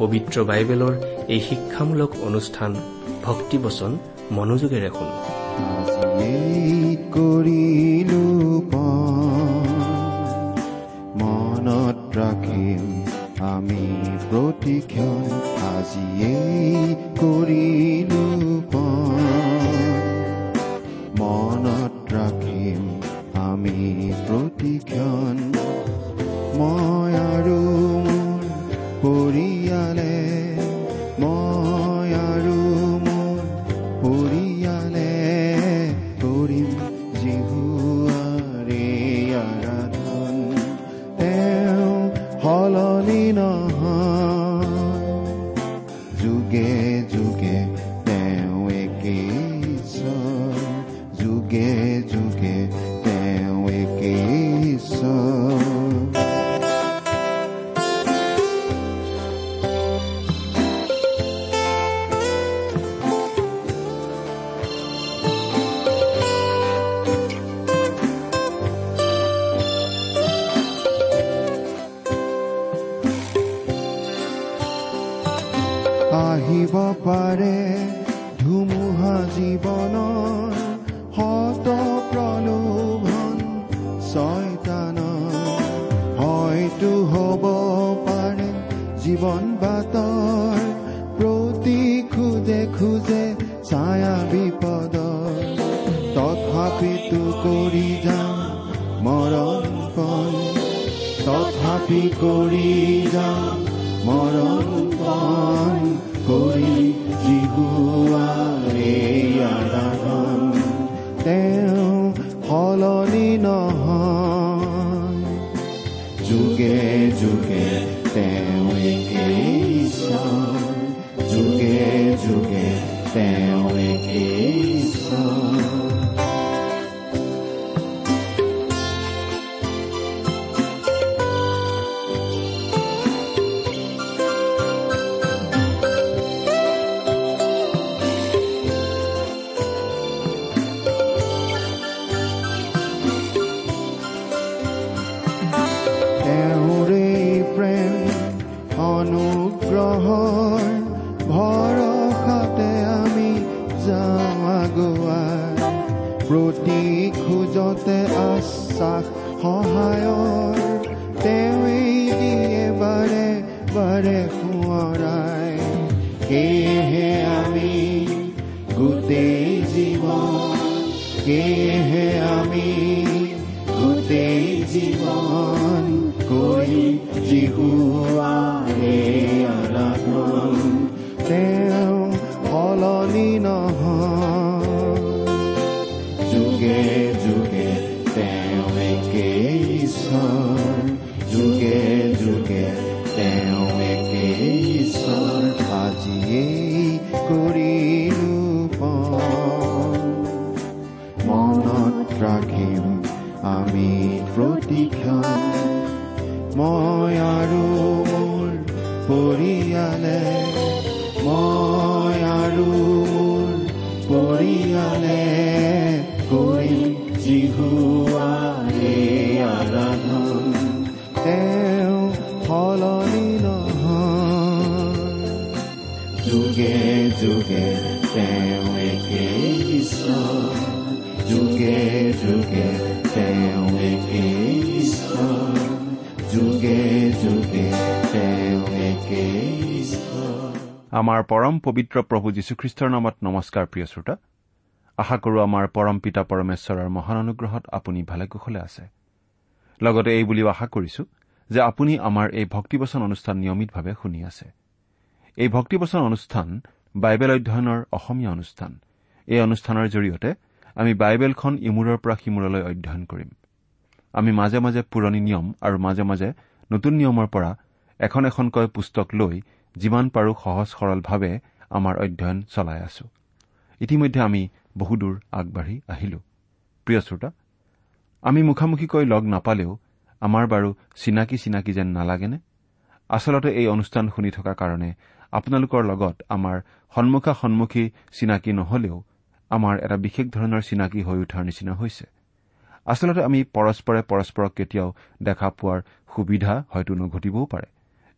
পবিত্ৰ বাইবেলৰ এই শিক্ষামূলক অনুষ্ঠান ভক্তিবচন মনোযোগেৰে শুনো কৰিলো মনত ৰাখিম আমি প্ৰতিক্ষণ। আজিয়েই কৰিলো পৰিয়ালে মই আৰু জীৱন বাটৰ প্ৰতি খোজে খোজে ছায়া বিপদৰ। তথাপিতো কৰি যাম মৰণ তথাপি কৰি যাম মৰণ কৰি আৰাধন তেওঁ সলনি নহয়। যুগে যুগে যুগে যুগে তেওঁ খোজতে আশ্বাস সহায়ৰ তেওঁৱেই দিয়ে বাৰে বাৰে সোঁৱৰাই সেয়েহে আমি গোটেই জীৱন সেয়েহে আমি গোটেই জীৱন কৰি জিহুৱাৰে ঈশ্বৰ যুগে যুগে তেওঁ একেই ঈশ্বৰ আজিয়েই কৰিলো মনত ৰাখিম আমি প্ৰতিক্ষণ মই আৰু মোৰ পৰিয়ালে মই আৰু মোৰ পৰিয়ালে কৰিম জিহুৱাৰে আমাৰ পৰম পবিত্ৰ প্ৰভু যীশুখ্ৰীষ্টৰ নামত নমস্কাৰ প্ৰিয় শ্ৰোতা। আশা কৰো আমাৰ পৰম পিতা পৰমেশ্বৰৰ মহান অনুগ্ৰহত আপুনি ভালে কুশলে আছে। লগতে এই বুলিও আশা কৰিছো যে আপুনি আমাৰ এই ভক্তিবচন অনুষ্ঠান নিয়মিতভাৱে শুনি আছে। এই ভক্তিবচন অনুষ্ঠান বাইবেল অধ্যয়নৰ অসমীয়া অনুষ্ঠান। এই অনুষ্ঠানৰ জৰিয়তে আমি বাইবেলখন ইমূৰৰ পৰা সিমূৰলৈ অধ্যয়ন কৰিম। আমি মাজে মাজে পুৰণি নিয়ম আৰু মাজে মাজে নতুন নিয়মৰ পৰা এখন এখনকৈ পুস্তক লৈ যিমান পাৰো সহজ সৰলভাৱে আমাৰ অধ্যয়ন চলাই আছো। ইতিমধ্যে আমি বহুদূৰ আগবাঢ়ি আহিলো। প্ৰিয় শ্ৰোতা আমি মুখামুখিকৈ লগ নাপালেও আমাৰ বাৰু চিনাকি চিনাকি যেন নালাগেনে? আচলতে এই অনুষ্ঠান শুনি থকা কাৰণে আপোনালোকৰ লগত আমাৰ সন্মুখা সন্মুখী চিনাকি নহলেও আমাৰ এটা বিশেষ ধৰণৰ চিনাকি হৈ উঠাৰ নিচিনা হৈছে। আচলতে আমি পৰস্পৰে পৰস্পৰক কেতিয়াও দেখা পোৱাৰ সুবিধা হয়তো নঘটিবও পাৰে।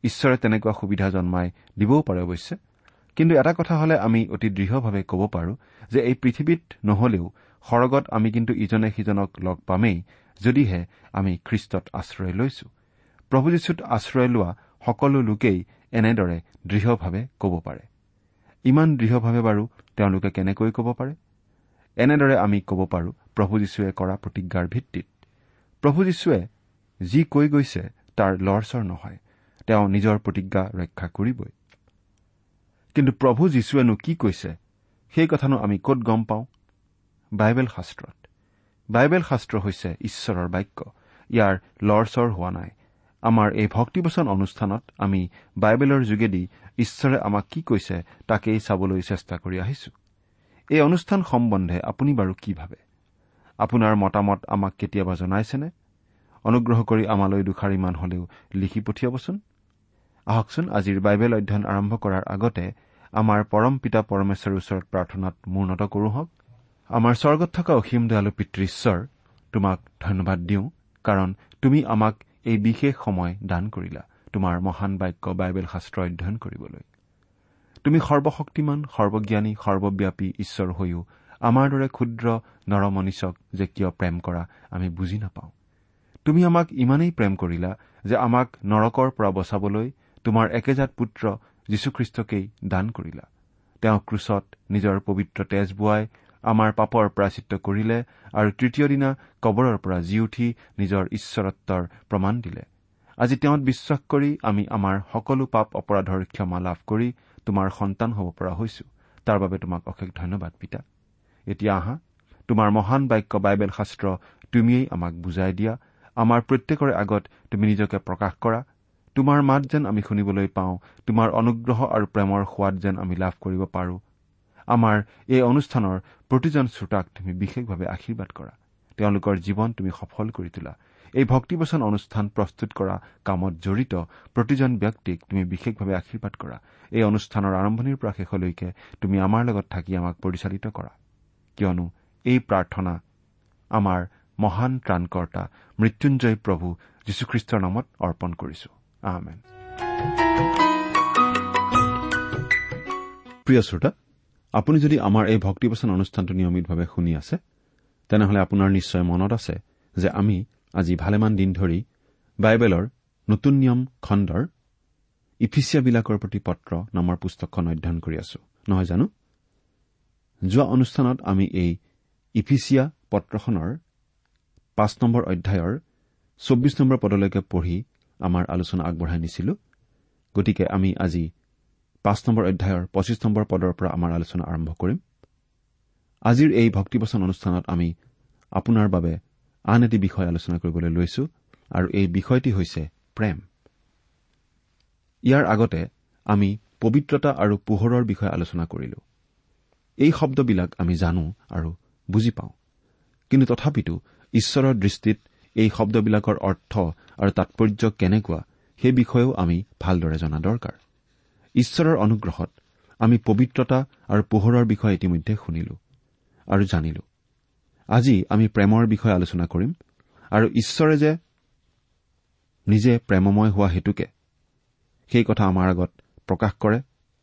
ঈশ্বৰে তেনেকুৱা সুবিধা জন্মাই দিবও পাৰে অৱশ্যে। কিন্তু এটা কথা হলে আমি অতি দৃঢ়ভাৱে ক'ব পাৰো যে এই পৃথিৱীত নহলেও সৰগত আমি কিন্তু ইজনে সিজনক লগ পামেই যদিহে আমি খ্ৰীষ্টত আশ্ৰয় লৈছো। প্ৰভু যীশুত আশ্ৰয় লোৱা সকলো লোকেই এনেদৰে দৃঢ়ভাৱে ক'ব পাৰে। ইমান দৃঢ়ভাৱে বাৰু তেওঁলোকে কেনেকৈ ক'ব পাৰে? এনেদৰে আমি ক'ব পাৰো প্ৰভু যীশুৱে কৰা প্ৰতিজ্ঞাৰ ভিত্তিত। প্ৰভু যীশুৱে যি কৈ গৈছে তাৰ লৰচৰ নহয়। তেওঁ নিজৰ প্ৰতিজ্ঞা ৰক্ষা কৰিবই। কিন্তু প্ৰভু যীশুৱেনো কি কৈছে? সেই কথানো আমি ক'ত গম পাওঁ? বাইবেল শাস্ত্ৰত। বাইবেল শাস্ত্ৰ হৈছে ঈশ্বৰৰ বাক্য। ইয়াৰ লৰচৰ হোৱা নাই। আমাৰ এই ভক্তিবচন অনুষ্ঠানত আমি বাইবেলৰ যোগেদি ঈশ্বৰে আমাক কি কৈছে তাকেই চাবলৈ চেষ্টা কৰি আহিছো। এই অনুষ্ঠান সম্বন্ধে আপুনি বাৰু কি ভাবে? আপোনাৰ মতামত আমাক কেতিয়াবা জনাইছেনে? অনুগ্ৰহ কৰি আমালৈ দুষাৰিমান হলেও লিখি পঠিয়াবচোন। আহকচোন আজিৰ বাইবেল অধ্যয়ন আৰম্ভ কৰাৰ আগতে আমাৰ পৰম পিতা পৰমেশ্বৰৰ ওচৰত প্ৰাৰ্থনাত মূৰ্ণত কৰো হওক। আমাৰ স্বৰ্গত থকা অসীম দয়ালু পিতৃ ঈশ্বৰ তোমাক ধন্যবাদ দিওঁ কাৰণ তুমি আমাক এই বিশেষ সময় দান কৰিলা তোমাৰ মহান বাক্য বাইবেল শাস্ত্ৰ অধ্যয়ন কৰিবলৈ। তুমি সৰ্বশক্তিমান সৰ্বজ্ঞানী সৰ্বব্যাপী ঈশ্বৰ হৈও আমাৰ দৰে ক্ষুদ্ৰ নৰমনিচক যে কিয় প্ৰেম কৰা আমি বুজি নাপাওঁ। তুমি আমাক ইমানেই প্ৰেম কৰিলা যে আমাক নৰকৰ পৰা বচাবলৈ তোমাৰ একেজাত পুত্ৰ যীশুখ্ৰীষ্টকেই দান কৰিলা। তেওঁ ক্ৰুচত নিজৰ পবিত্ৰ তেজ বোৱাই আমাৰ পাপৰ প্ৰাচিত্য কৰিলে আৰু তৃতীয় দিনা কবৰৰ পৰা জি উঠি নিজৰ ঈশ্বৰত্বৰ প্ৰমাণ দিলে। আজি তেওঁত বিশ্বাস কৰি আমি আমাৰ সকলো পাপ অপৰাধৰ ক্ষমা লাভ কৰি তোমাৰ সন্তান হ'ব পৰা হৈছো। তাৰ বাবে তোমাক অশেষ ধন্যবাদ পিতা। এতিয়া আহা তোমাৰ মহান বাক্য বাইবেল শাস্ত্ৰ তুমিয়েই আমাক বুজাই দিয়া। আমাৰ প্ৰত্যেকৰে আগত তুমি নিজকে প্ৰকাশ কৰা। তোমাৰ মাত যেন আমি শুনিবলৈ পাওঁ তোমাৰ অনুগ্ৰহ আৰু প্ৰেমৰ সোৱাদ যেন আমি লাভ কৰিব পাৰো। আমাৰ এই অনুষ্ঠানৰ প্ৰতিজন শ্ৰোতাক তুমি বিশেষভাৱে আশীৰ্বাদ কৰা। তেওঁলোকৰ জীৱন তুমি সফল কৰি তোলা। এই ভক্তিবচন অনুষ্ঠান প্ৰস্তুত কৰা কামত জড়িত প্ৰতিজন ব্যক্তিক তুমি বিশেষভাৱে আশীৰ্বাদ কৰা। এই অনুষ্ঠানৰ আৰম্ভণিৰ পৰা শেষলৈকে তুমি আমাৰ লগত থাকি আমাক পৰিচালিত কৰা। কিয়নো এই প্ৰাৰ্থনা আমাৰ মহান ত্ৰাণকৰ্তা মৃত্যুঞ্জয় প্ৰভু যীশুখ্ৰীষ্টৰ নামত অৰ্পণ কৰিছো। প্ৰিয় শ্ৰোতা আপুনি যদি আমাৰ এই ভক্তিবচন অনুষ্ঠানটো নিয়মিতভাৱে শুনি আছে তেনেহলে আপোনাৰ নিশ্চয় মনত আছে যে আমি আজি ভালেমান দিন ধৰি বাইবেলৰ নতুন নিয়ম খণ্ডৰ ইফিচিয়াবিলাকৰ প্ৰতি পত্ৰ নামৰ পুস্তকখন অধ্যয়ন কৰি আছো। নহয় জানো? যোৱা অনুষ্ঠানত আমি এই ইফিচিয়া পত্ৰখনৰ পাঁচ নম্বৰ অধ্যায়ৰ চৌব্বিছ নম্বৰ পদলৈকে পঢ়ি আমাৰ আলোচনা আগবঢ়াই নিছিলো। গতিকে আমি আজি পাঁচ নম্বৰ অধ্যায়ৰ পঁচিছ নম্বৰ পদৰ পৰা আমাৰ আলোচনা আৰম্ভ কৰিম। আজিৰ এই ভক্তিবচন অনুষ্ঠানত আমি আপোনাৰ বাবে আন এটি বিষয় আলোচনা কৰিবলৈ লৈছো আৰু এই বিষয়টি হৈছে প্ৰেম। ইয়াৰ আগতে আমি পবিত্ৰতা আৰু পোহৰৰ বিষয়ে আলোচনা কৰিলো। এই শব্দবিলাক আমি জানো আৰু বুজি পাওঁ। কিন্তু তথাপিতো ঈশ্বৰৰ দৃষ্টিত এই শব্দবিলাকৰ অৰ্থ আৰু তাৎপৰ্য কেনেকুৱা সেই বিষয়েও আমি ভালদৰে জনা দৰকাৰ। ঈশ্বৰৰ অনুগ্ৰহত আমি পবিত্ৰতা আৰু পোহৰৰ বিষয়ে ইতিমধ্যে শুনিলো আৰু জানিলো। আজি আমি প্ৰেমৰ বিষয়ে আলোচনা কৰিম আৰু ঈশ্বৰে যে নিজে প্ৰেমময় হোৱা হেতুকে সেই কথা আমাৰ আগত প্ৰকাশ কৰে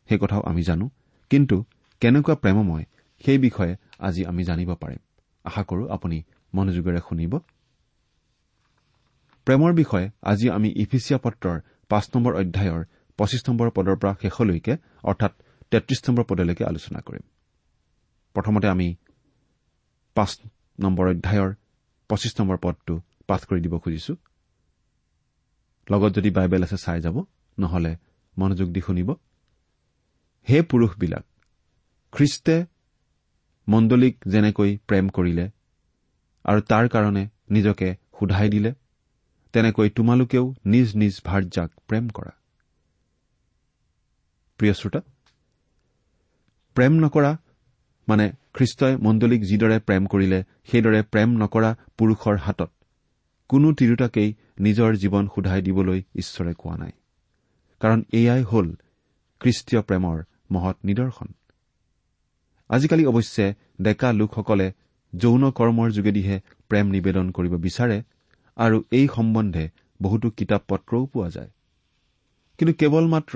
সেই কথাও আমি জানো। কিন্তু কেনেকুৱা প্ৰেমময় সেই বিষয়ে আজি আমি জানিব পাৰিম। আশা কৰো আপুনি মনোযোগেৰে শুনিব। প্ৰেমৰ বিষয়ে আজি আমি ইফিচিয়া পত্ৰৰ পাঁচ নম্বৰ অধ্যায়ৰ পঁচিছ নম্বৰ পদৰ পৰা শেষলৈকে অৰ্থাৎ তেত্ৰিশ নম্বৰ পদলৈকে আলোচনা কৰিম। প্ৰথমতে আমি পাঁচ নম্বৰ অধ্যায়ৰ পঁচিছ নম্বৰ পদটো পাঠ কৰি দিব খুজিছো। লগত যদি বাইবেল আছে চাই যাব নহলে মনোযোগ দি শুনিব। হে পুৰুষবিলাক খ্ৰীষ্টে মণ্ডলীক যেনেকৈ প্ৰেম কৰিলে আৰু তাৰ কাৰণে নিজকে সোধাই দিলে তেনেকৈ তোমালোকেও নিজ নিজ ভাৰ্যাক প্ৰেম কৰা। প্ৰেম নকৰা মানে খ্ৰীষ্টই মণ্ডলীক যিদৰে প্ৰেম কৰিলে সেইদৰে প্ৰেম নকৰা পুৰুষৰ হাতত কোনো তিৰোতাকেই নিজৰ জীৱন সোধাই দিবলৈ ঈশ্বৰে কোৱা নাই। কাৰণ এয়াই হ'ল খ্ৰীষ্টীয় প্ৰেমৰ মহৎ নিদৰ্শন। আজিকালি অৱশ্যে ডেকা লোকসকলে যৌন কৰ্মৰ যোগেদিহে প্ৰেম নিবেদন কৰিব বিচাৰে আৰু এই সম্বন্ধে বহুতো কিতাপ পত্ৰও পোৱা যায়। কিন্তু কেৱল মাত্ৰ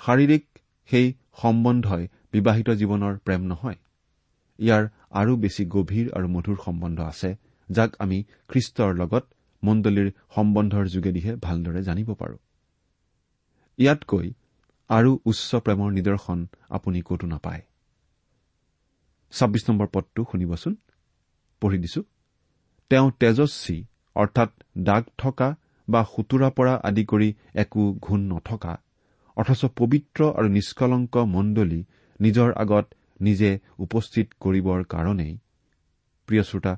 শাৰীৰিক সেই সম্বন্ধই বিবাহিত জীৱনৰ প্ৰেম নহয়। ইয়াৰ আৰু বেছি গভীৰ আৰু মধুৰ সম্বন্ধ আছে যাক আমি খ্ৰীষ্টৰ লগত মণ্ডলীৰ সম্বন্ধৰ যোগেদিহে ভালদৰে জানিব পাৰো। ইয়াতকৈ আৰু উচ্চ প্ৰেমৰ নিদৰ্শন আপুনি কতো নাপায়। ছাব্বিছ নম্বৰ পদটো শুনিবচোন। পঢ়ি দিছো। তেওঁ তেজস্বী অৰ্থাৎ দাগ থকা বা সুতুৰা পৰা আদি কৰি একো ঘূণ নথকা অথচ পবিত্ৰ আৰু নিষ্কলংক মণ্ডলী নিজৰ আগত নিজে উপস্থিত কৰিবৰ কাৰণেই। প্ৰিয় শ্ৰোতা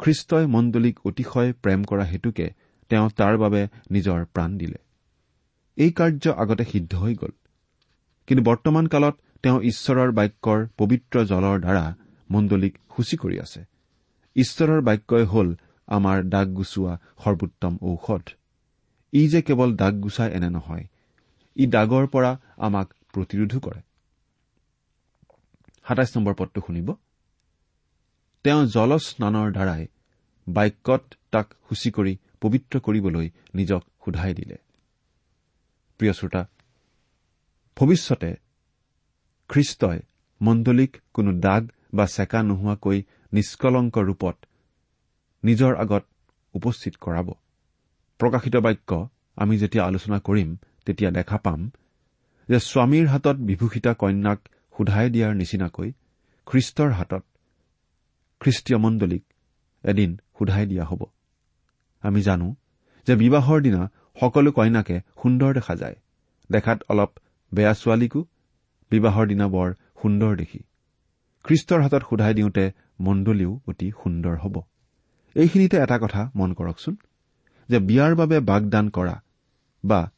খ্ৰীষ্টই মণ্ডলীক অতিশয় প্ৰেম কৰা হেতুকে তেওঁ তাৰ বাবে নিজৰ প্ৰাণ দিলে। এই কাৰ্য আগতে সিদ্ধ হৈ গ'ল। কিন্তু বৰ্তমান কালত তেওঁ ঈশ্বৰৰ বাক্যৰ পবিত্ৰ জলৰ দ্বাৰা মণ্ডলীক সূচী কৰি আছে। ঈশ্বৰৰ বাক্যই হ'ল আমাৰ দাগ গুচোৱা সৰ্বোত্তম ঔষধ। ই যে কেৱল দাগ গুচাই এনে নহয় ই দাগৰ পৰা আমাক প্ৰতিৰোধো কৰে। তেওঁ জলস্নানৰ দ্বাৰাই বাক্যত তাক সূচী কৰি পবিত্ৰ কৰিবলৈ নিজক সোধাই দিলে। ভৱিষ্যতে খ্ৰীষ্টই মণ্ডলীক কোনো দাগ বা চেকা নোহোৱাকৈ নিষ্কলংক ৰূপত নিজৰ আগত উপস্থিত কৰাব। প্ৰকাশিত বাক্য আমি যেতিয়া আলোচনা কৰিম তেতিয়া দেখা পাম যে স্বামীৰ হাতত বিভূষিতা কন্যাক সোধাই দিয়াৰ নিচিনাকৈ খ্ৰীষ্টৰ হাতত খ্ৰীষ্টীয় মণ্ডলীক এদিন সোধাই দিয়া হ'ব। আমি জানো যে বিবাহৰ দিনা সকলো কইনাকে সুন্দৰ দেখা যায়। দেখাত অলপ বেয়া ছোৱালীকো বিবাহৰ দিনা বৰ সুন্দৰ দেখি। খ্ৰীষ্টৰ হাতত সোধাই দিওঁতে মণ্ডলীও অতি সুন্দৰ হ'ব। এইখিনিতে এটা কথা মন কৰকচোন যে বিয়াৰ বাবে বাগদান কৰা বা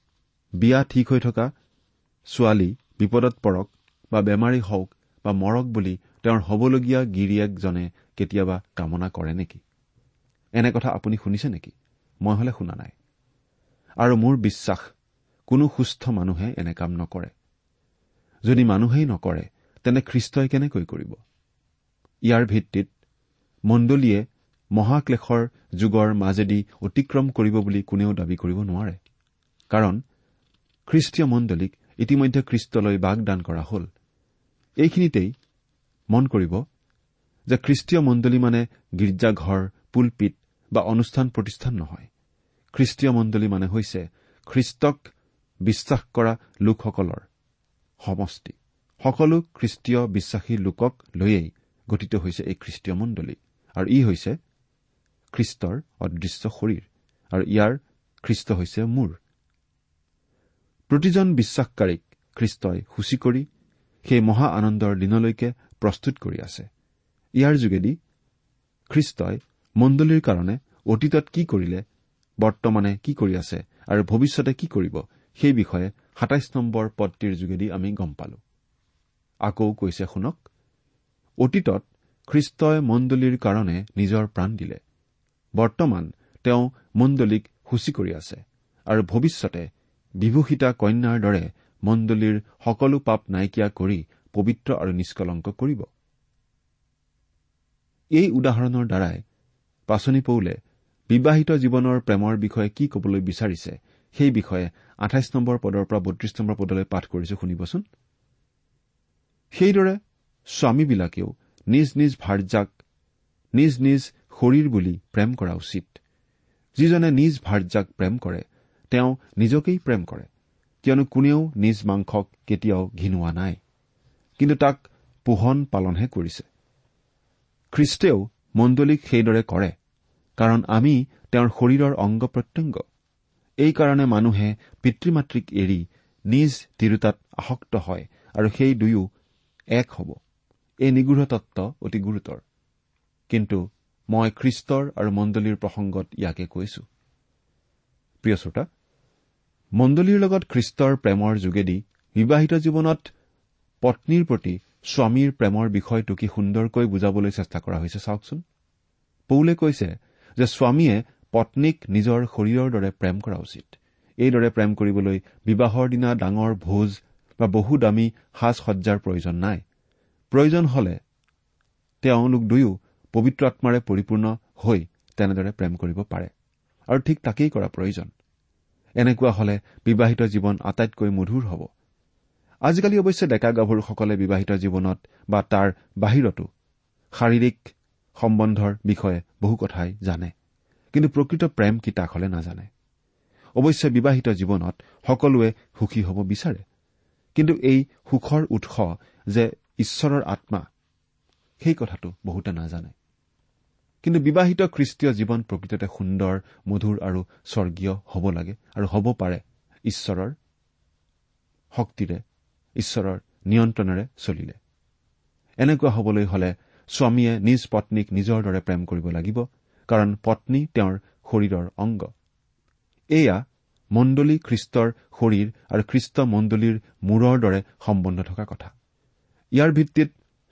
বিয়া ঠিক হৈ থকা ছোৱালী বিপদত পৰক বা বেমাৰী হওক বা মৰক বুলি তেওঁৰ হবলগীয়া গিৰিয়েকজনে কেতিয়াবা কামনা কৰে নেকি? এনে কথা আপুনি শুনিছে নেকি? মই হলে শুনা নাই। আৰু মোৰ বিশ্বাস কোনো সুস্থ মানুহে এনে কাম নকৰে। যদি মানুহেই নকৰে তেনে খ্ৰীষ্টই কেনেকৈ কৰিব? ইয়াৰ ভিত্তিত মণ্ডলীয়ে মহাক্লেশৰ যুগৰ মাজেদি অতিক্ৰম কৰিব বুলি কোনেও দাবী কৰিব নোৱাৰে। কাৰণ খ্ৰীষ্টীয় মণ্ডলীক ইতিমধ্যে খ্ৰীষ্টলৈ বাগদান কৰা হ'ল। এইখিনিতেই মন কৰিব যে খ্ৰীষ্টীয় মণ্ডলী মানে গীৰ্জাঘৰ পুলপিত বা অনুষ্ঠান প্ৰতিষ্ঠান নহয়। খ্ৰীষ্টীয় মণ্ডলী মানে হৈছে খ্ৰীষ্টক বিশ্বাস কৰা লোকসকলৰ সমষ্টি। সকলো খ্ৰীষ্টীয় বিশ্বাসী লোকক লৈয়েই গঠিত হৈছে এই খ্ৰীষ্টীয় মণ্ডলী। আৰু ই হৈছে খ্ৰীষ্টৰ অদৃশ্য শৰীৰ আৰু ইয়াৰ খ্ৰীষ্ট হৈছে মূৰ। প্ৰতিজন বিশ্বাসকাৰীক খ্ৰীষ্টই সূচী কৰি সেই মহা আনন্দৰ দিনলৈকে প্ৰস্তুত কৰি আছে। ইয়াৰ যোগেদি খ্ৰীষ্টই মণ্ডলীৰ কাৰণে অতীতত কি কৰিলে বৰ্তমানে কি কৰি আছে আৰু ভৱিষ্যতে কি কৰিব সেই বিষয়ে সাতাইছ নম্বৰ পদটিৰ যোগেদি আমি গম পালো। আকৌ কৈছে শুনক অতীতত খ্ৰীষ্টই মণ্ডলীৰ কাৰণে নিজৰ প্ৰাণ দিলে। বৰ্তমান তেওঁ মণ্ডলীক সূচী কৰি আছে আৰু ভৱিষ্যতে বিভূষিতা কন্যাৰ দৰে মণ্ডলীৰ সকলো পাপ নাইকিয়া কৰি পবিত্ৰ আৰু নিষ্কলংক কৰিব। এই উদাহৰণৰ দ্বাৰাই পাচনি পৌলে বিবাহিত জীৱনৰ প্ৰেমৰ বিষয়ে কি কবলৈ বিচাৰিছে সেই বিষয়ে আঠাইছ নম্বৰ পদৰ পৰা বত্ৰিশ নম্বৰ পদলৈ পাঠ কৰিছো শুনিবচোন। সেইদৰে স্বামীবিলাকেও নিজ নিজ ভাৰ্যাক নিজ নিজ শৰীৰ বুলি প্ৰেম কৰা উচিত। যিজনে নিজ ভাৰ্যাক প্ৰেম কৰে তেওঁ নিজকেই প্ৰেম কৰে কিয়নো কোনেও নিজ মাংসক কেতিয়াও ঘিনোৱা নাই। কিন্তু তাক পোহন পালনহে কৰিছে। খ্ৰীষ্টেও মণ্ডলীক সেইদৰে কৰে কাৰণ আমি তেওঁৰ শৰীৰৰ অংগ প্ৰত্যংগ। এইকাৰণে মানুহে পিতৃ মাতৃক এৰি নিজ তিৰোতাত আসক্ত হয় আৰু সেই দুয়ো এক হ'ব। এই নিগৃঢ় তত্ব অতি গুৰুতৰ। কিন্তু মই খ্ৰীষ্টৰ আৰু মণ্ডলীৰ প্ৰসংগত ইয়াকে কৈছো। প্ৰিয় শ্ৰোতা মণ্ডলীৰ লগত খ্ৰীষ্টৰ প্ৰেমৰ যোগেদি বিবাহিত জীৱনত পত্নীৰ প্ৰতি স্বামীৰ প্ৰেমৰ বিষয়টো কি সুন্দৰকৈ বুজাবলৈ চেষ্টা কৰা হৈছে চাওকচোন। পৌলে কৈছে যে স্বামীয়ে পত্নীক নিজৰ শৰীৰৰ দৰে প্ৰেম কৰা উচিত। এইদৰে প্ৰেম কৰিবলৈ বিবাহৰ দিনা ডাঙৰ ভোজ বা বহু দামী সাজ সজ্জাৰ প্ৰয়োজন নাই। প্ৰয়োজন হলে তেওঁলোক দুয়ো পবিত্ৰ আত্মাৰে পৰিপূৰ্ণ হৈ তেনেদৰে প্ৰেম কৰিব পাৰে। আৰু ঠিক তাকেই কৰা প্ৰয়োজন। এনেকুৱা হলে বিবাহিত জীৱন আটাইতকৈ মধুৰ হ'ব। আজিকালি অৱশ্যে ডেকা গাভৰুসকলে বিবাহিত জীৱনত বা তাৰ বাহিৰতো শাৰীৰিক সম্বন্ধৰ বিষয়ে বহু কথাই জানে। কিন্তু প্ৰকৃত প্ৰেম কি তাক হলে নাজানে। অৱশ্যে বিবাহিত জীৱনত সকলোৱে সুখী হ'ব বিচাৰে। কিন্তু এই সুখৰ উৎস যে ঈশ্বৰৰ আত্মা সেই কথাটো বহুতে নাজানে। কিন্তু বিবাহিত খ্ৰীষ্টীয় জীৱন প্ৰকৃততে সুন্দৰ মধুৰ আৰু স্বৰ্গীয় হ'ব লাগে আৰু হ'ব পাৰে ঈশ্বৰৰ শক্তিৰে ঈশ্বৰৰ নিয়ন্ত্ৰণেৰে চলিলে। এনেকুৱা হবলৈ হলে স্বামীয়ে নিজ পত্নীক নিজৰ দৰে প্ৰেম কৰিব লাগিব কাৰণ পত্নী তেওঁৰ শৰীৰৰ অংগ। এয়া মণ্ডলী খ্ৰীষ্টৰ শৰীৰ আৰু খ্ৰীষ্ট মণ্ডলীৰ মূৰৰ দৰে সম্বন্ধ থকা কথা। ইয়াৰ ভিত্তিত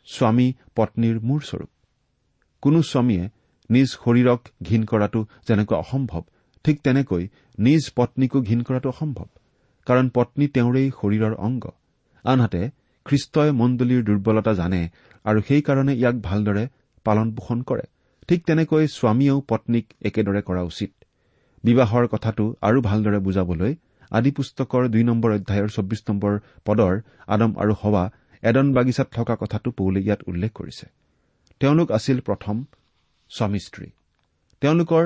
স্বামী পত্নীৰ মূৰস্বৰূপ কোনো স্বামীয়ে নিজ শৰীৰক ঘীন কৰাটো যেনেকৈ অসম্ভৱ ঠিক তেনেকৈ নিজ পত্নীকো ঘীন কৰাটো অসম্ভৱ কাৰণ পত্নী তেওঁৰেই শৰীৰৰ অংগ। আনহাতে খ্ৰীষ্টই মণ্ডলীৰ দুৰ্বলতা জানে আৰু সেইকাৰণে ইয়াক ভালদৰে পালন পোষণ কৰে। ঠিক তেনেকৈ স্বামীয়েও পত্নীক একেদৰে কৰা উচিত। বিবাহৰ কথাটো আৰু ভালদৰে বুজাবলৈ আদি পুস্তকৰ দুই নম্বৰ অধ্যায়ৰ চৌব্বিছ নম্বৰ পদৰ আদম আৰু হৱা এডন বাগিচাত থকা কথাটো পৌলে ইয়াত উল্লেখ কৰিছে। তেওঁলোক আছিল প্ৰথম স্বামী স্ত্ৰী। তেওঁলোকৰ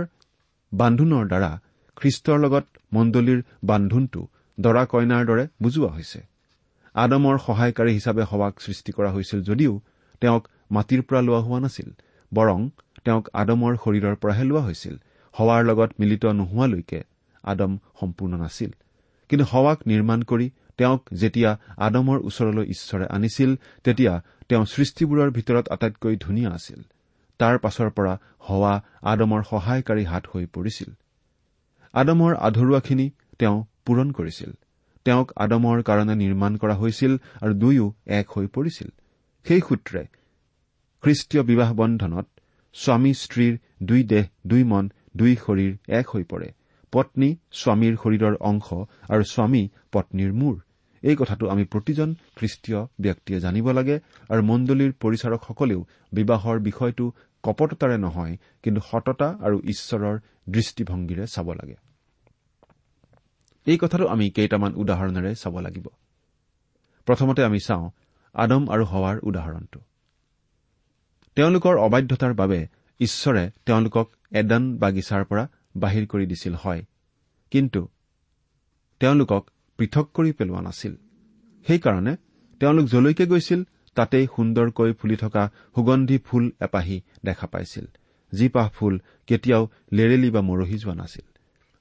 বান্ধোনৰ দ্বাৰা খ্ৰীষ্টৰ লগত মণ্ডলীৰ বান্ধোনটো দৰা কইনাৰ দৰে বুজোৱা হৈছে। আদমৰ সহায়কাৰী হিচাপে সবাক সৃষ্টি কৰা হৈছিল যদিও তেওঁক মাটিৰ পৰা লোৱা হোৱা নাছিল বৰং তেওঁক আদমৰ শৰীৰৰ পৰাহে লোৱা হৈছিল। সৱাৰ লগত মিলিত নোহোৱালৈকে আদম সম্পূৰ্ণ নাছিল। কিন্তু সৱাক নিৰ্মাণ কৰি তেওঁক যেতিয়া আদমৰ ওচৰলৈ ঈশ্বৰে আনিছিল তেতিয়া তেওঁ সৃষ্টিবোৰৰ ভিতৰত আটাইতকৈ ধুনীয়া আছিল। তাৰ পাছৰ পৰা হৱা আদমৰ সহায়কাৰী হাত হৈ পৰিছিল। আদমৰ আধৰুৱাখিনি তেওঁ পূৰণ কৰিছিল। তেওঁক আদমৰ কাৰণে নিৰ্মাণ কৰা হৈছিল আৰু দুয়ো এক হৈ পৰিছিল। সেই সূত্ৰে খ্ৰীষ্টীয় বিবাহ বন্ধনত স্বামী স্ত্ৰীৰ দুই দেহ দুই মন দুই শৰীৰ এক হৈ পৰে। পত্নী স্বামীৰ শৰীৰৰ অংশ আৰু স্বামী পত্নীৰ মূৰ। এই কথাটো আমি প্ৰতিজন খ্ৰীষ্টীয় ব্যক্তিয়ে জানিব লাগে আৰু মণ্ডলীৰ পৰিচাৰকসকলেও বিবাহৰ বিষয়টো কপটতাৰে নহয় কিন্তু সততা আৰু ঈশ্বৰৰ দৃষ্টিভংগীৰে চাব লাগে। এই কথাটো আমি কেইটামান উদাহৰণেৰে চাব লাগিব। প্ৰথমতে আমি চাওঁ আদম আৰু হৱাৰ উদাহৰণটো। তেওঁলোকৰ অবাধ্যতাৰ বাবে ঈশ্বৰে তেওঁলোকক এডান বাগিচাৰ পৰা বাহিৰ কৰি দিছিল হয়। কিন্তু তেওঁলোকক পৃথক কৰি পেলোৱা নাছিল। সেইকাৰণে তেওঁলোক যলৈকে গৈছিল তাতেই সুন্দৰকৈ ফুলি থকা সুগন্ধি ফুল এপাহি দেখা পাইছিল। যি পাহ ফুল কেতিয়াও লেৰেলি বা মৰহি যোৱা নাছিল।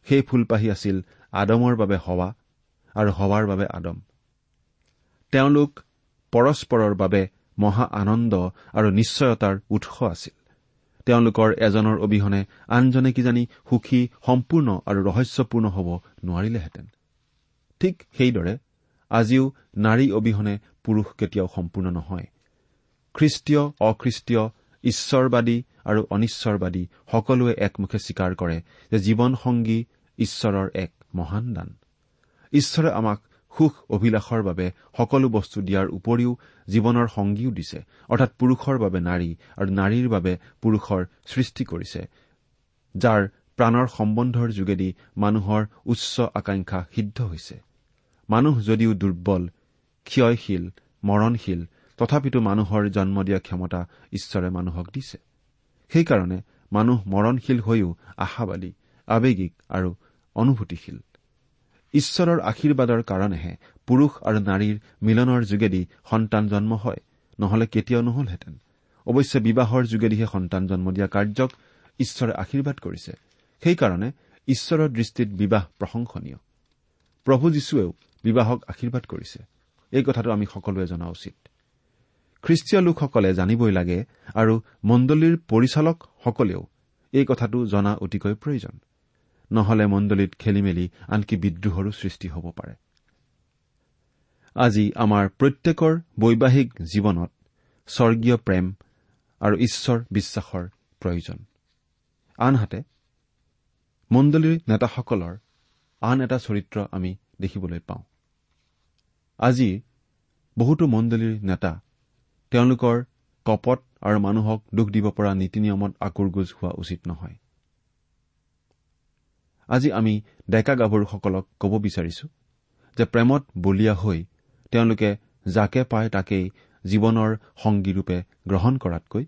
সেই ফুলপাহি আছিল আদমৰ বাবে হৱা আৰু হৱাৰ বাবে আদম। তেওঁলোক পৰস্পৰৰ বাবে মহা আনন্দ আৰু নিশ্চয়তাৰ উৎস আছিল। তেওঁলোকৰ এজনৰ অবিহনে আনজনে কিজানি সুখী সম্পূৰ্ণ আৰু ৰহস্যপূৰ্ণ হ'ব নোৱাৰিলেহেঁতেন। ঠিক সেইদৰে আজিও নাৰী অবিহনে পুৰুষ কেতিয়াও সম্পূৰ্ণ নহয়। খ্ৰীষ্টীয় অখ্ৰীষ্টীয় ঈশ্বৰবাদী আৰু অনিশ্বৰবাদী সকলোৱে একমুখে স্বীকাৰ কৰে যে জীৱন সংগী ঈশ্বৰৰ এক মহান দান। ঈশ্বৰে আমাক সুখ অভিলাষৰ বাবে সকলো বস্তু দিয়াৰ উপৰিও জীৱনৰ সংগীও দিছে অৰ্থাৎ পুৰুষৰ বাবে নাৰী আৰু নাৰীৰ বাবে পুৰুষৰ সৃষ্টি কৰিছে যাৰ প্ৰাণৰ সম্বন্ধৰ যোগেদি মানুহৰ উচ্চ আকাংক্ষা সিদ্ধ হৈছে। মানুহ যদিও দুৰ্বল ক্ষয়শীল মৰণশীল তথাপিতো মানুহৰ জন্ম দিয়া ক্ষমতা ঈশ্বৰে মানুহক দিছে। সেইকাৰণে মানুহ মৰণশীল হৈও আশাবাদী আৱেগিক আৰু অনুভূতিশীল। ঈশ্বৰৰ আশীৰ্বাদৰ কাৰণেহে পুৰুষ আৰু নাৰীৰ মিলনৰ যোগেদি সন্তান জন্ম হয় নহলে কেতিয়াও নহলহেঁতেন। অৱশ্যে বিবাহৰ যোগেদিহে সন্তান জন্ম দিয়া কাৰ্যক ঈশ্বৰে আশীৰ্বাদ কৰিছে। সেইকাৰণে ঈশ্বৰৰ দৃষ্টিত বিবাহ প্ৰশংসনীয়। প্ৰভু যীশুৱেও বিবাহক আশীৰ্বাদ কৰিছে। এই কথাটো আমি সকলোৱে জনা উচিত। খ্ৰীষ্টীয় লোকসকলে জানিবই লাগে আৰু মণ্ডলীৰ পৰিচালকসকলেও এই কথাটো জনা অতিকৈ প্ৰয়োজন। নহলে মণ্ডলীত খেলি মেলি আনকি বিদ্ৰোহৰো সৃষ্টি হ'ব পাৰে। আজি আমাৰ প্ৰত্যেকৰ বৈবাহিক জীৱনত স্বৰ্গীয় প্ৰেম আৰু ঈশ্বৰ বিশ্বাসৰ প্ৰয়োজন। আনহাতে মণ্ডলীৰ নেতাসকলৰ আন এটা চৰিত্ৰ আমি দেখিবলৈ পাওঁ। আজি বহুতো মণ্ডলীৰ নেতা তেওঁলোকৰ কপট আৰু মানুহক দুখ দিব পৰা নীতি নিয়মত আকুৰগোজ হোৱা উচিত নহয়। আজি আমি ডেকা গাভৰুসকলক ক'ব বিচাৰিছো যে প্ৰেমত বলিয়া হৈ তেওঁলোকে যাকে পায় তাকেই জীৱনৰ সংগীৰূপে গ্ৰহণ কৰাতকৈ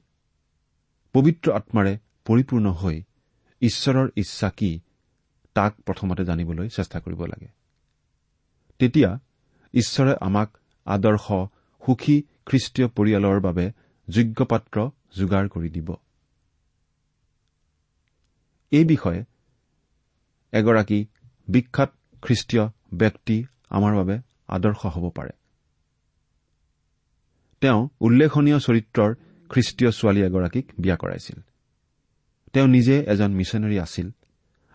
পবিত্ৰ আত্মাৰে পৰিপূৰ্ণ হৈ ঈশ্বৰৰ ইচ্ছা কি তাক প্ৰথমতে জানিবলৈ চেষ্টা কৰিব লাগে। তেতিয়া ঈশ্বৰে আমাক আদৰ্শ সুখী খ্ৰীষ্টীয় পৰিয়ালৰ বাবে যোগ্য পাত্ৰ যোগাৰ কৰি দিব। এই বিষয়ে এগৰাকী বিখ্যাত খ্ৰীষ্টীয় ব্যক্তি আমাৰ বাবে আদৰ্শ হ'ব পাৰে। তেওঁ উল্লেখনীয় চৰিত্ৰৰ খ্ৰীষ্টীয় ছোৱালী এগৰাকীক বিয়া কৰাইছিল। তেওঁ নিজে এজন মিছনেৰী আছিল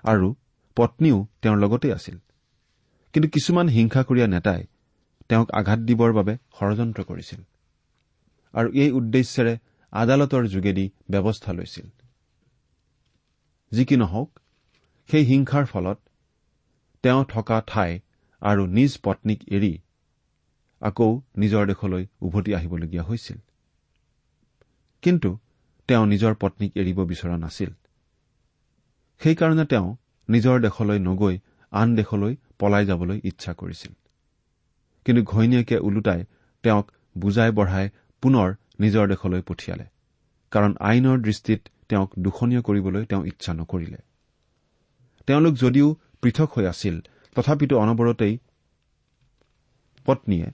আৰু পত্নীও তেওঁৰ লগতে আছিল। কিন্তু কিছুমান হিংসাকুৰীয়া নেতাই তেওঁক আঘাত দিবৰ বাবে ষড়যন্ত্ৰ কৰিছিল। আৰু এই উদ্দেশ্যেৰে আদালতৰ যোগেদি ব্যৱস্থা লৈছিল। যি কি নহওক সেই হিংসাৰ ফলত তেওঁ থকা ঠাই আৰু নিজ পত্নীক এৰি আকৌ নিজৰ দেশলৈ উভতি আহিবলগীয়া হৈছিল। কিন্তু তেওঁ নিজৰ পত্নীক এৰিব বিচৰা নাছিল। সেইকাৰণে তেওঁ নিজৰ দেশলৈ নগৈ আন দেশলৈ পলাই যাবলৈ ইচ্ছা কৰিছিল। কিন্তু ঘৈণীয়েকে ওলোটাই তেওঁক বুজাই বঢ়াই পুনৰ নিজৰ দেশলৈ পঠিয়ালে। কাৰণ আইনৰ দৃষ্টিত তেওঁক দূষণীয় কৰিবলৈ তেওঁ ইচ্ছা নকৰিলে। তেওঁলোক যদিও পৃথক হৈ আছিল তথাপিতো অনবৰতেই পত্নীয়ে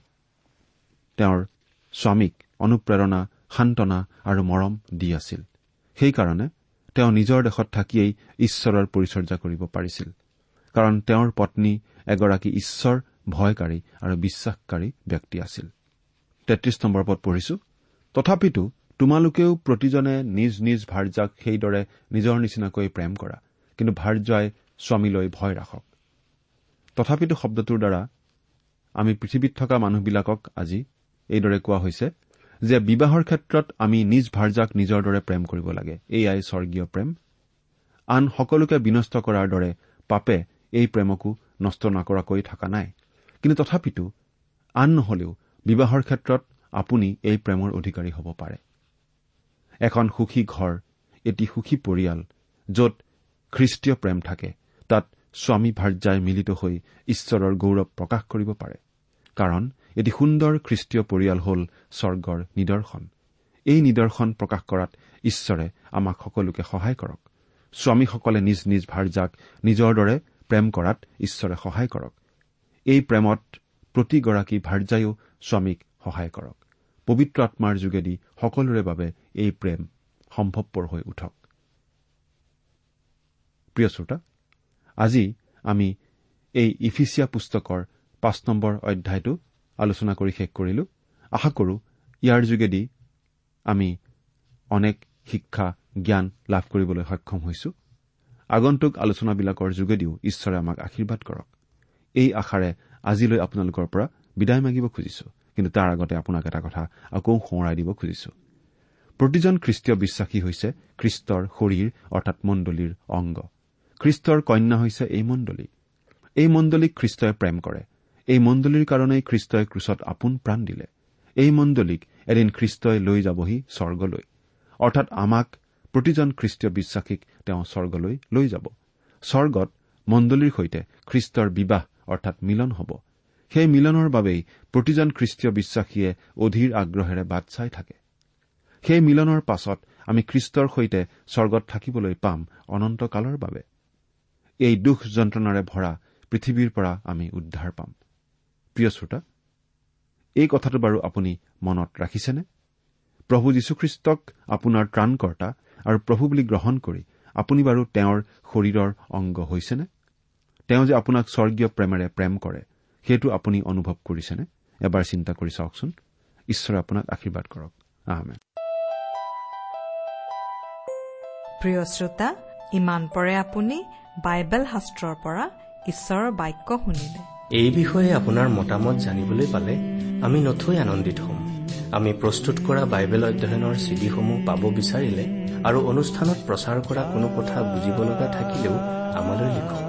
তেওঁৰ স্বামীক অনুপ্ৰেৰণা সান্তনা আৰু মৰম দি আছিল। সেইকাৰণে তেওঁ নিজৰ দেশত থাকিয়েই ঈশ্বৰৰ পৰিচৰ্যা কৰিব পাৰিছিল। কাৰণ তেওঁৰ পত্নী এগৰাকী ঈশ্বৰ ভয়কাৰী আৰু বিশ্বাসকাৰী ব্যক্তি আছিল। তেত্ৰিশ নম্বৰ পদ পঢ়িছো। তথাপিতো তোমালোকেও প্ৰতিজনে নিজ নিজ ভাৰ্যাক সেইদৰে নিজৰ নিচিনাকৈ প্ৰেম কৰা কিন্তু ভাৰ্যাই স্বামীলৈ ভয় ৰাখক। তথাপিতো শব্দটোৰ দ্বাৰা আমি পৃথিৱীত থকা মানুহবিলাকক আজি এইদৰে কোৱা হৈছে যে বিবাহৰ ক্ষেত্ৰত আমি নিজ ভাৰ্যাক নিজৰ দৰে প্ৰেম কৰিব লাগে। এয়াই স্বৰ্গীয় প্ৰেম। আন সকলোকে বিনষ্ট কৰাৰ দৰে পাপে এই প্ৰেমকো নষ্ট নকৰাকৈ থকা নাই। কিন্তু তথাপিতো আন নহলেও বিবাহৰ ক্ষেত্ৰত আপুনি এই প্ৰেমৰ অধিকাৰী হ'ব পাৰে। এখন সুখী ঘৰ এটি সুখী পৰিয়াল য'ত খ্ৰীষ্টীয় প্ৰেম থাকে তাত স্বামী ভাৰ্যাই মিলিত হৈ ঈশ্বৰৰ গৌৰৱ প্ৰকাশ কৰিব পাৰে। কাৰণ এটি সুন্দৰ খ্ৰীষ্টীয় পৰিয়াল হ'ল স্বৰ্গৰ নিদৰ্শন। এই নিদৰ্শন প্ৰকাশ কৰাত ঈশ্বৰে আমাক সকলোকে সহায় কৰক। স্বামীসকলে নিজ নিজ ভাৰ্যাক নিজৰ দৰে প্ৰেম কৰাত ঈশ্বৰে সহায় কৰক। এই প্ৰেমত প্ৰতিগৰাকী ভাৰ্যায়ো স্বামীক সহায় কৰক। পবিত্ৰ আত্মাৰ যোগেদি সকলোৰে বাবে এই প্ৰেম সম্ভৱপৰ হৈ উঠক। আজি আমি এই ইফিচিয়া পুস্তকৰ পাঁচ নম্বৰ অধ্যায়টো আলোচনা কৰি শেষ কৰিলো। আশা কৰো ইয়াৰ যোগেদি আমি অনেক শিক্ষা জ্ঞান লাভ কৰিবলৈ সক্ষম হৈছো। আগন্তুক আলোচনাবিলাকৰ যোগেদিও ঈশ্বৰে আমাক আশীৰ্বাদ কৰক। এই আশাৰে আজিলৈ আপোনালোকৰ পৰা বিদায় মাগিব খুজিছো। কিন্তু তাৰ আগতে আপোনাক এটা কথা আকৌ সোঁৱৰাই দিব খুজিছো। প্ৰতিজন খ্ৰীষ্টীয় বিশ্বাসী হৈছে খ্ৰীষ্টৰ শৰীৰ অৰ্থাৎ মণ্ডলীৰ অংগ। খ্ৰীষ্টৰ কন্যা হৈছে এই মণ্ডলী। এই মণ্ডলীক খ্ৰীষ্টই প্ৰেম কৰে। এই মণ্ডলীৰ কাৰণেই খ্ৰীষ্টই ক্ৰুচত আপোন প্ৰাণ দিলে। এই মণ্ডলীক এদিন খ্ৰীষ্টই লৈ যাবহি স্বৰ্গলৈ। অৰ্থাৎ আমাক প্ৰতিজন খ্ৰীষ্টীয় বিশ্বাসীক তেওঁ স্বৰ্গলৈ লৈ যাব। স্বৰ্গত মণ্ডলীৰ সৈতে খ্ৰীষ্টৰ বিবাহ অৰ্থাৎ মিলন হ'ব। সেই মিলনৰ বাবেই প্ৰতিজন খ্ৰীষ্টীয় বিশ্বাসীয়ে অধীৰ আগ্ৰহেৰে বাট চাই থাকে। সেই মিলনৰ পাছত আমি খ্ৰীষ্টৰ সৈতে স্বৰ্গত থাকিবলৈ পাম অনন্তকালৰ বাবে। এই দুখ যন্ত্ৰণাৰে ভৰা পৃথিৱীৰ পৰা আমি উদ্ধাৰ পাম। প্ৰিয় শ্ৰোতা এই কথাটো বাৰু আপুনি মনত ৰাখিছেনে? প্ৰভু যীশুখ্ৰীষ্টক আপোনাৰ ত্ৰাণকৰ্তা আৰু প্ৰভু বুলি গ্ৰহণ কৰি আপুনি বাৰু তেওঁৰ শৰীৰৰ অংগ হৈছেনে? তেওঁ যে আপোনাক স্বৰ্গীয় প্ৰেমেৰে প্ৰেম কৰে সেইটো আপুনি অনুভৱ কৰিছেনে? এবাৰ চিন্তা কৰি চাওকচোন। ঈশ্বৰে আপোনাক আশীৰ্বাদ কৰক। আহমেদ প্ৰিয় শ্ৰোতা ইমান পৰে আপুনি বাইবেল শাস্ত্ৰৰ পৰা ঈশ্বৰৰ বাক্য শুনিলে। এই বিষয়ে আপোনাৰ মতামত জানিবলৈ পালে আমি নথৈ আনন্দিত হ'ম। আমি প্ৰস্তুত কৰা বাইবেল অধ্যয়নৰ চিডিসমূহ পাব বিচাৰিলে আৰু অনুষ্ঠানত প্ৰচাৰ কৰা কোনো কথা বুজিব লগা থাকিলেও আমালৈ লিখক।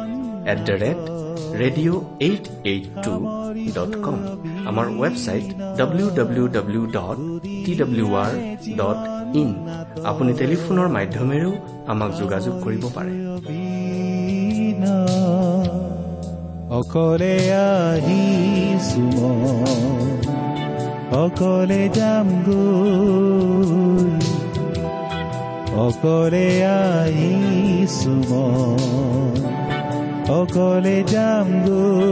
at the rate radio' eight eight two dot com আমাৰ website W W W dot T W R dot in আপুনি টেলিফোনৰ মাধ্যমেৰেও আমাক যোগাযোগ কৰিব পাৰে অকলে আহিছো মই, অকলে যাম গৈ অকলে আহিছো মই, অকলে যাম গৈ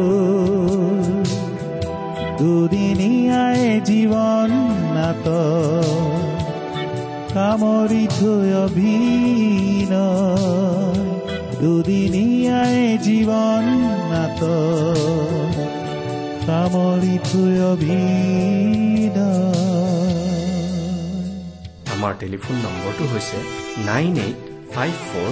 জীৱন নাট কামৰি থৈ অভিন দুদিনীয়াই জীৱন নাট কামৰি থৈ অভিন আমাৰ টেলিফোন নম্বৰটো হৈছে nine eight five four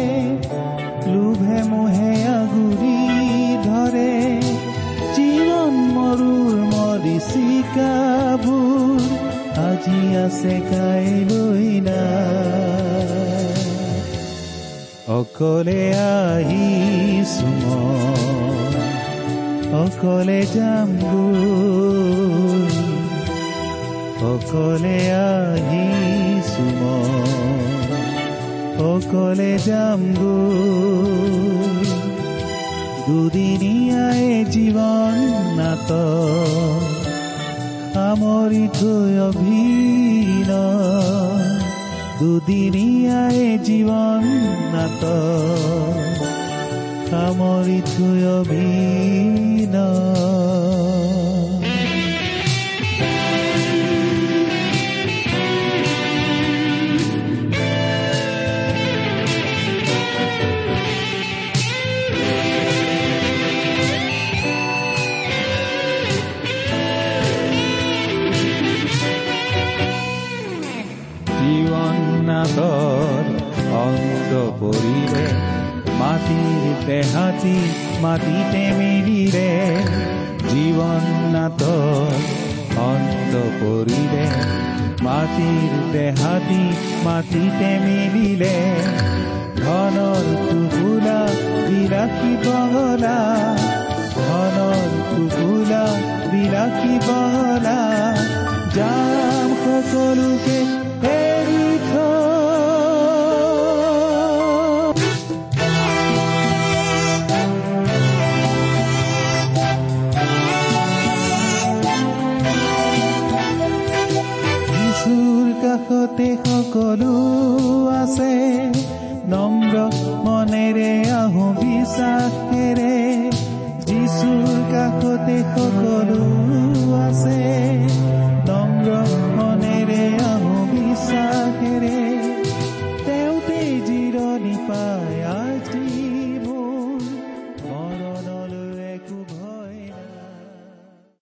লোভে মোহে আগুৰি ধৰে। জীৱন মৰুৰ মৰিচিকাবোৰ আজি আছে কাইলৈ নাই। অকলে আহিছো মই, অকলে যাম গৈ। অকলে মই, অকলে যাম গৈ দুদিনীয়াই জীৱন নাট সামৰি থৈ অভিন। দুদিনীয়াই জীৱন নাট সামৰি থৈ অভিন। দেহাতি মাটিতে মিলিলে জীৱন নাটৰ অন্ত পৰিলে মাটিৰ দেহাতি মাটিতে মিলিলে ধনৰ টুকুলা বিলাসী বহলা ধনৰ টুকুলা বিলাসী বহলা যাম সকলোকে তাতে সকলো আছে। নম্ৰ মনেৰে আহো বিশ্বাসেৰে। যিচুৰ কাষতে সকলো আছে।